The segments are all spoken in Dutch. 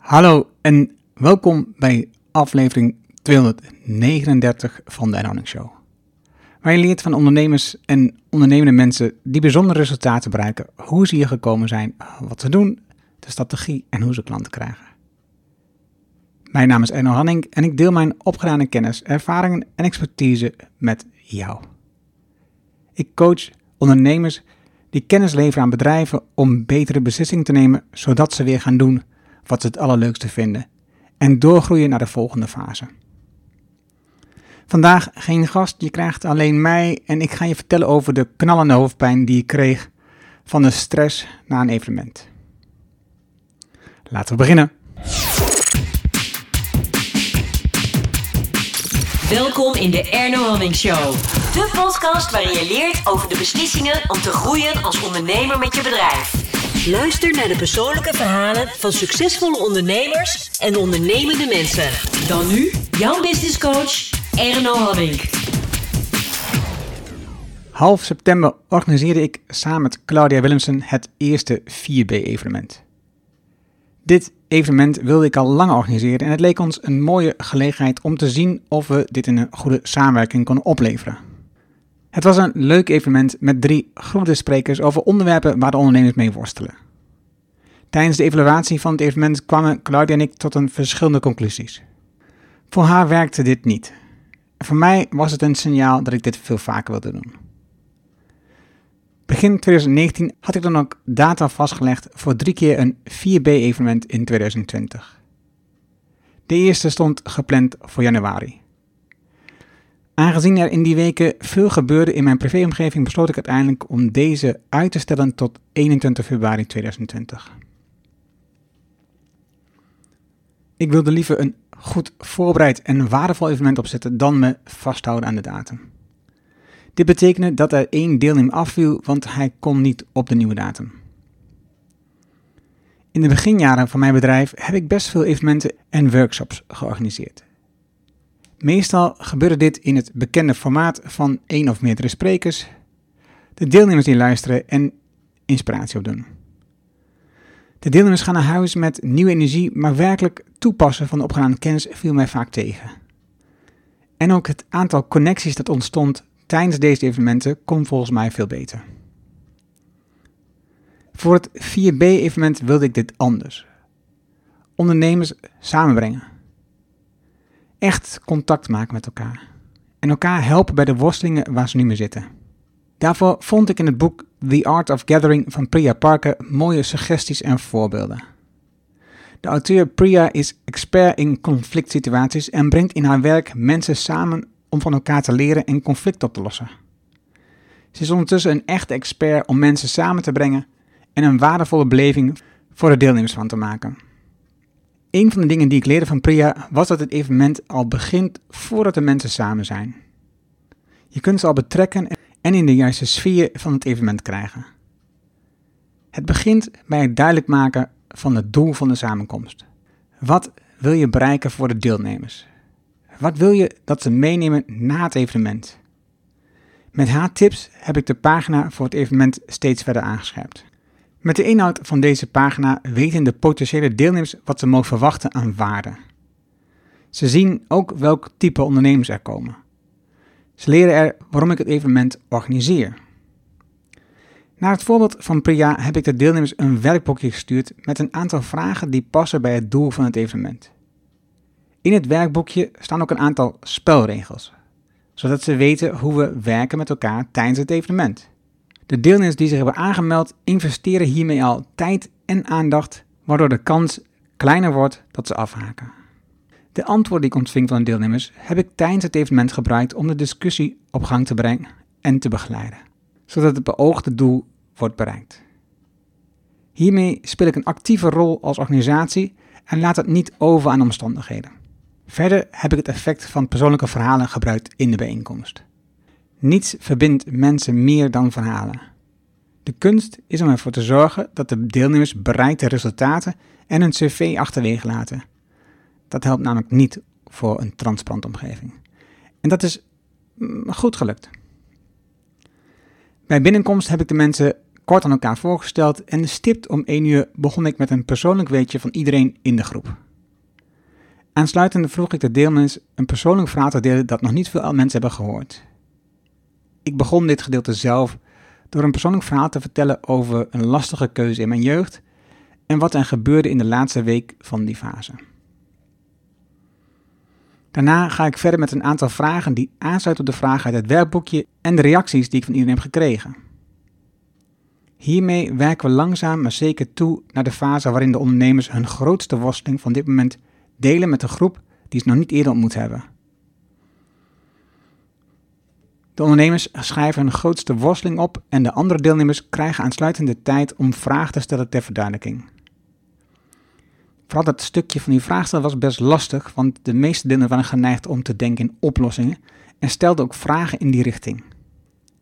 Hallo en welkom bij aflevering 239 van de Erhouding Show. Waar je leert van ondernemers en ondernemende mensen die bijzondere resultaten bereiken, hoe ze hier gekomen zijn, wat ze doen, de strategie en hoe ze klanten krijgen. Mijn naam is Erno Hanning en ik deel mijn opgedane kennis, ervaringen en expertise met jou. Ik coach ondernemers die kennis leveren aan bedrijven om betere beslissingen te nemen, zodat ze weer gaan doen wat ze het allerleukste vinden en doorgroeien naar de volgende fase. Vandaag geen gast, je krijgt alleen mij en ik ga je vertellen over de knallende hoofdpijn die ik kreeg van de stress na een evenement. Laten we beginnen. Welkom in de Erno Hamming Show. De podcast waarin je leert over de beslissingen om te groeien als ondernemer met je bedrijf. Luister naar de persoonlijke verhalen van succesvolle ondernemers en ondernemende mensen. Dan nu, jouw business coach, Erno Hamming. Half september organiseerde ik samen met Claudia Willemsen het eerste 4B-evenement. Dit evenement wilde ik al lang organiseren en het leek ons een mooie gelegenheid om te zien of we dit in een goede samenwerking konden opleveren. Het was een leuk evenement met drie grote sprekers over onderwerpen waar de ondernemers mee worstelen. Tijdens de evaluatie van het evenement kwamen Claudia en ik tot een verschillende conclusies. Voor haar werkte dit niet. Voor mij was het een signaal dat ik dit veel vaker wilde doen. Begin 2019 had ik dan ook data vastgelegd voor drie keer een 4B-evenement in 2020. De eerste stond gepland voor januari. Aangezien er in die weken veel gebeurde in mijn privéomgeving, besloot ik uiteindelijk om deze uit te stellen tot 21 februari 2020. Ik wilde liever een goed voorbereid en waardevol evenement opzetten dan me vasthouden aan de datum. Dit betekende dat er één deelnemer afviel, want hij kon niet op de nieuwe datum. In de beginjaren van mijn bedrijf heb ik best veel evenementen en workshops georganiseerd. Meestal gebeurde dit in het bekende formaat van één of meerdere sprekers, de deelnemers die luisteren en inspiratie opdoen. De deelnemers gaan naar huis met nieuwe energie, maar werkelijk toepassen van de opgedane kennis viel mij vaak tegen. En ook het aantal connecties dat ontstond tijdens deze evenementen kon volgens mij veel beter. Voor het 4B-evenement wilde ik dit anders. Ondernemers samenbrengen. Echt contact maken met elkaar. En elkaar helpen bij de worstelingen waar ze nu mee zitten. Daarvoor vond ik in het boek The Art of Gathering van Priya Parker mooie suggesties en voorbeelden. De auteur Priya is expert in conflict situaties en brengt in haar werk mensen samen om van elkaar te leren en conflict op te lossen. Ze is ondertussen een echte expert om mensen samen te brengen en een waardevolle beleving voor de deelnemers van te maken. Een van de dingen die ik leerde van Priya was dat het evenement al begint voordat de mensen samen zijn. Je kunt ze al betrekken en in de juiste sfeer van het evenement krijgen. Het begint bij het duidelijk maken van het doel van de samenkomst. Wat wil je bereiken voor de deelnemers? Wat wil je dat ze meenemen na het evenement? Met haar tips heb ik de pagina voor het evenement steeds verder aangescherpt. Met de inhoud van deze pagina weten de potentiële deelnemers wat ze mogen verwachten aan waarde. Ze zien ook welk type ondernemers er komen. Ze leren er waarom ik het evenement organiseer. Naar het voorbeeld van Priya heb ik de deelnemers een werkboekje gestuurd met een aantal vragen die passen bij het doel van het evenement. In het werkboekje staan ook een aantal spelregels, zodat ze weten hoe we werken met elkaar tijdens het evenement. De deelnemers die zich hebben aangemeld investeren hiermee al tijd en aandacht, waardoor de kans kleiner wordt dat ze afhaken. De antwoorden die ik ontving van de deelnemers heb ik tijdens het evenement gebruikt om de discussie op gang te brengen en te begeleiden, zodat het beoogde doel wordt bereikt. Hiermee speel ik een actieve rol als organisatie en laat het niet over aan omstandigheden. Verder heb ik het effect van persoonlijke verhalen gebruikt in de bijeenkomst. Niets verbindt mensen meer dan verhalen. De kunst is om ervoor te zorgen dat de deelnemers bereikte resultaten en een cv achterwege laten. Dat helpt namelijk niet voor een transparante omgeving. En dat is mm, goed gelukt. Bij binnenkomst heb ik de mensen kort aan elkaar voorgesteld en stipt om 1 uur begon ik met een persoonlijk weetje van iedereen in de groep. Aansluitend vroeg ik de deelnemers een persoonlijk verhaal te delen dat nog niet veel mensen hebben gehoord. Ik begon dit gedeelte zelf door een persoonlijk verhaal te vertellen over een lastige keuze in mijn jeugd en wat er gebeurde in de laatste week van die fase. Daarna ga ik verder met een aantal vragen die aansluiten op de vragen uit het werkboekje en de reacties die ik van iedereen heb gekregen. Hiermee werken we langzaam maar zeker toe naar de fase waarin de ondernemers hun grootste worsteling van dit moment delen met een groep die ze nog niet eerder ontmoet hebben. De ondernemers schrijven hun grootste worsteling op en de andere deelnemers krijgen aansluitend de tijd om vragen te stellen ter verduidelijking. Vooral dat stukje van die vraagstel was best lastig, want de meeste deelnemers waren geneigd om te denken in oplossingen en stelden ook vragen in die richting.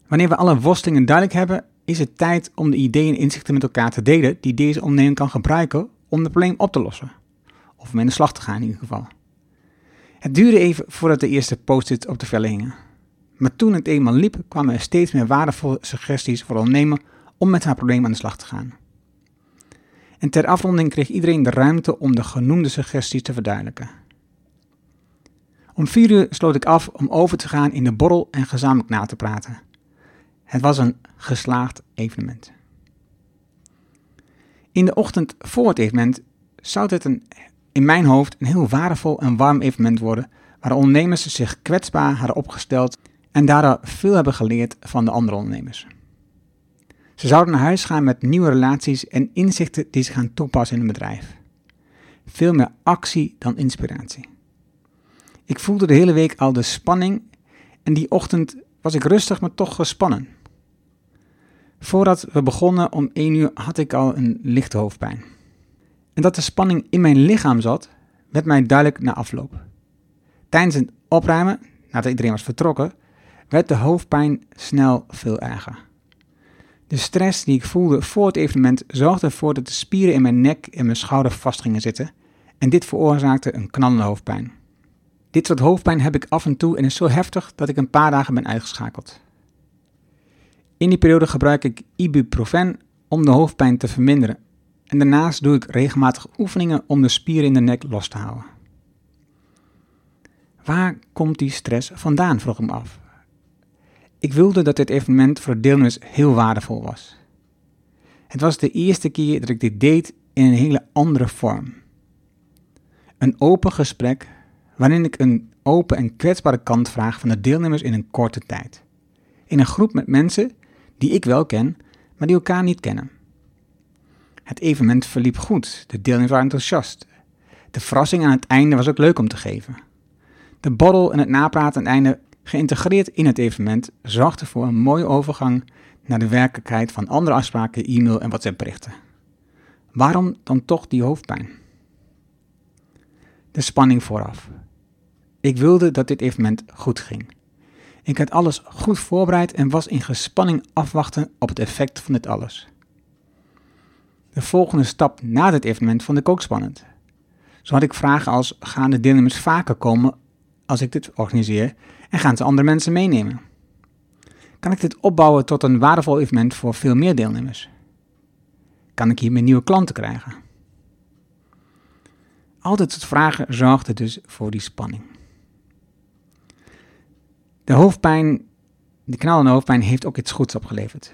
Wanneer we alle worstelingen duidelijk hebben, is het tijd om de ideeën en inzichten met elkaar te delen die deze onderneming kan gebruiken om het probleem op te lossen. Of om in de slag te gaan in ieder geval. Het duurde even voordat de eerste post-its op de vellen hingen. Maar toen het eenmaal liep, kwamen er steeds meer waardevolle suggesties voor de ondernemer om met haar probleem aan de slag te gaan. En ter afronding kreeg iedereen de ruimte om de genoemde suggesties te verduidelijken. Om vier uur sloot ik af om over te gaan in de borrel en gezamenlijk na te praten. Het was een geslaagd evenement. In de ochtend voor het evenement zou dit een, in mijn hoofd een heel waardevol en warm evenement worden, waar de ondernemers zich kwetsbaar hadden opgesteld en daardoor veel hebben geleerd van de andere ondernemers. Ze zouden naar huis gaan met nieuwe relaties en inzichten die ze gaan toepassen in hun bedrijf. Veel meer actie dan inspiratie. Ik voelde de hele week al de spanning en die ochtend was ik rustig, maar toch gespannen. Voordat we begonnen om 1 uur had ik al een lichte hoofdpijn. En dat de spanning in mijn lichaam zat, werd mij duidelijk na afloop. Tijdens het opruimen, nadat iedereen was vertrokken, werd de hoofdpijn snel veel erger. De stress die ik voelde voor het evenement zorgde ervoor dat de spieren in mijn nek en mijn schouder vast gingen zitten en dit veroorzaakte een knallende hoofdpijn. Dit soort hoofdpijn heb ik af en toe en is zo heftig dat ik een paar dagen ben uitgeschakeld. In die periode gebruik ik ibuprofen om de hoofdpijn te verminderen en daarnaast doe ik regelmatig oefeningen om de spieren in de nek los te houden. Waar komt die stress vandaan, vroeg ik af. Ik wilde dat dit evenement voor de deelnemers heel waardevol was. Het was de eerste keer dat ik dit deed in een hele andere vorm. Een open gesprek waarin ik een open en kwetsbare kant vraag van de deelnemers in een korte tijd. In een groep met mensen die ik wel ken, maar die elkaar niet kennen. Het evenement verliep goed, de deelnemers waren enthousiast. De verrassing aan het einde was ook leuk om te geven. De borrel en het napraten aan het einde geïntegreerd in het evenement, zorgde voor een mooie overgang naar de werkelijkheid van andere afspraken, e-mail en WhatsApp-berichten. Waarom dan toch die hoofdpijn? De spanning vooraf. Ik wilde dat dit evenement goed ging. Ik had alles goed voorbereid en was in gespanning afwachten op het effect van dit alles. De volgende stap na dit evenement vond ik ook spannend. Zo had ik vragen als: gaan de deelnemers vaker komen als ik dit organiseer en gaan ze andere mensen meenemen? Kan ik dit opbouwen tot een waardevol evenement voor veel meer deelnemers? Kan ik hiermee nieuwe klanten krijgen? Al dit soort vragen zorgden dus voor die spanning. De hoofdpijn, de knallende hoofdpijn, heeft ook iets goeds opgeleverd.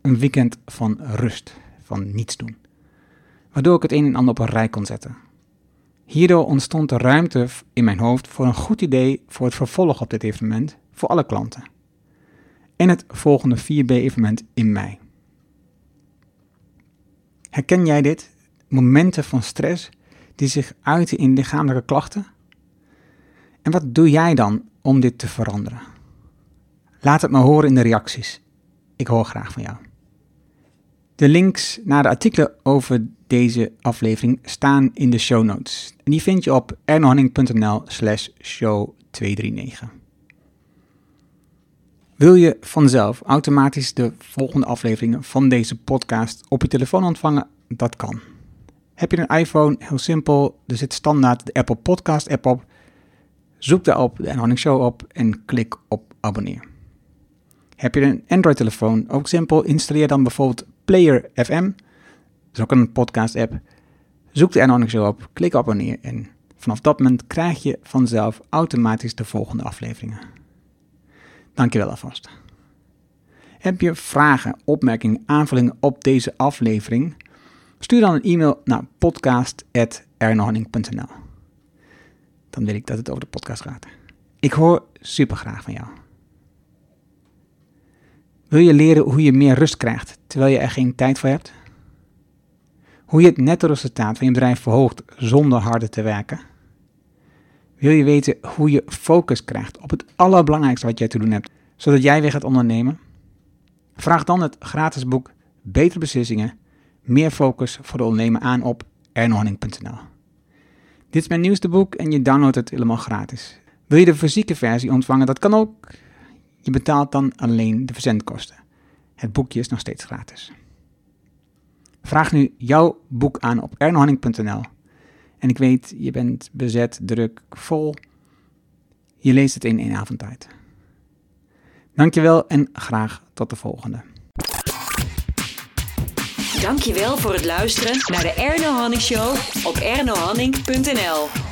Een weekend van rust, van niets doen. Waardoor ik het een en ander op een rij kon zetten. Hierdoor ontstond er ruimte in mijn hoofd voor een goed idee voor het vervolg op dit evenement voor alle klanten. En het volgende 4B-evenement in mei. Herken jij dit? Momenten van stress die zich uiten in lichamelijke klachten? En wat doe jij dan om dit te veranderen? Laat het me horen in de reacties. Ik hoor graag van jou. De links naar de artikelen over deze aflevering staan in de show notes. En die vind je op ernohanning.nl slash show 239. Wil je vanzelf automatisch de volgende afleveringen van deze podcast op je telefoon ontvangen? Dat kan. Heb je een iPhone? Heel simpel. Er zit standaard de Apple Podcast app op. Zoek daarop de Ernohanning Show op en klik op abonneer. Heb je een Android telefoon? Ook simpel. Installeer dan bijvoorbeeld Player FM. Is ook een podcast app. Zoek de Show op, klik abonneer en vanaf dat moment krijg je vanzelf automatisch de volgende afleveringen. Dankjewel alvast. Heb je vragen, opmerkingen, aanvullingen op deze aflevering? Stuur dan een e-mail naar podcast.ernohanning.nl Dan weet ik dat het over de podcast gaat. Ik hoor super graag van jou. Wil je leren hoe je meer rust krijgt terwijl je er geen tijd voor hebt? Hoe je het netto resultaat van je bedrijf verhoogt zonder harder te werken? Wil je weten hoe je focus krijgt op het allerbelangrijkste wat jij te doen hebt, zodat jij weer gaat ondernemen? Vraag dan het gratis boek Betere Beslissingen, meer focus voor de ondernemer aan op ernohanning.nl. Dit is mijn nieuwste boek en je downloadt het helemaal gratis. Wil je de fysieke versie ontvangen? Dat kan ook. Je betaalt dan alleen de verzendkosten. Het boekje is nog steeds gratis. Vraag nu jouw boek aan op ernohanning.nl. En ik weet, je bent bezet, druk, vol. Je leest het in één avond tijd. Dankjewel en graag tot de volgende. Dankjewel voor het luisteren naar de Erno Hanning Show op ernohanning.nl.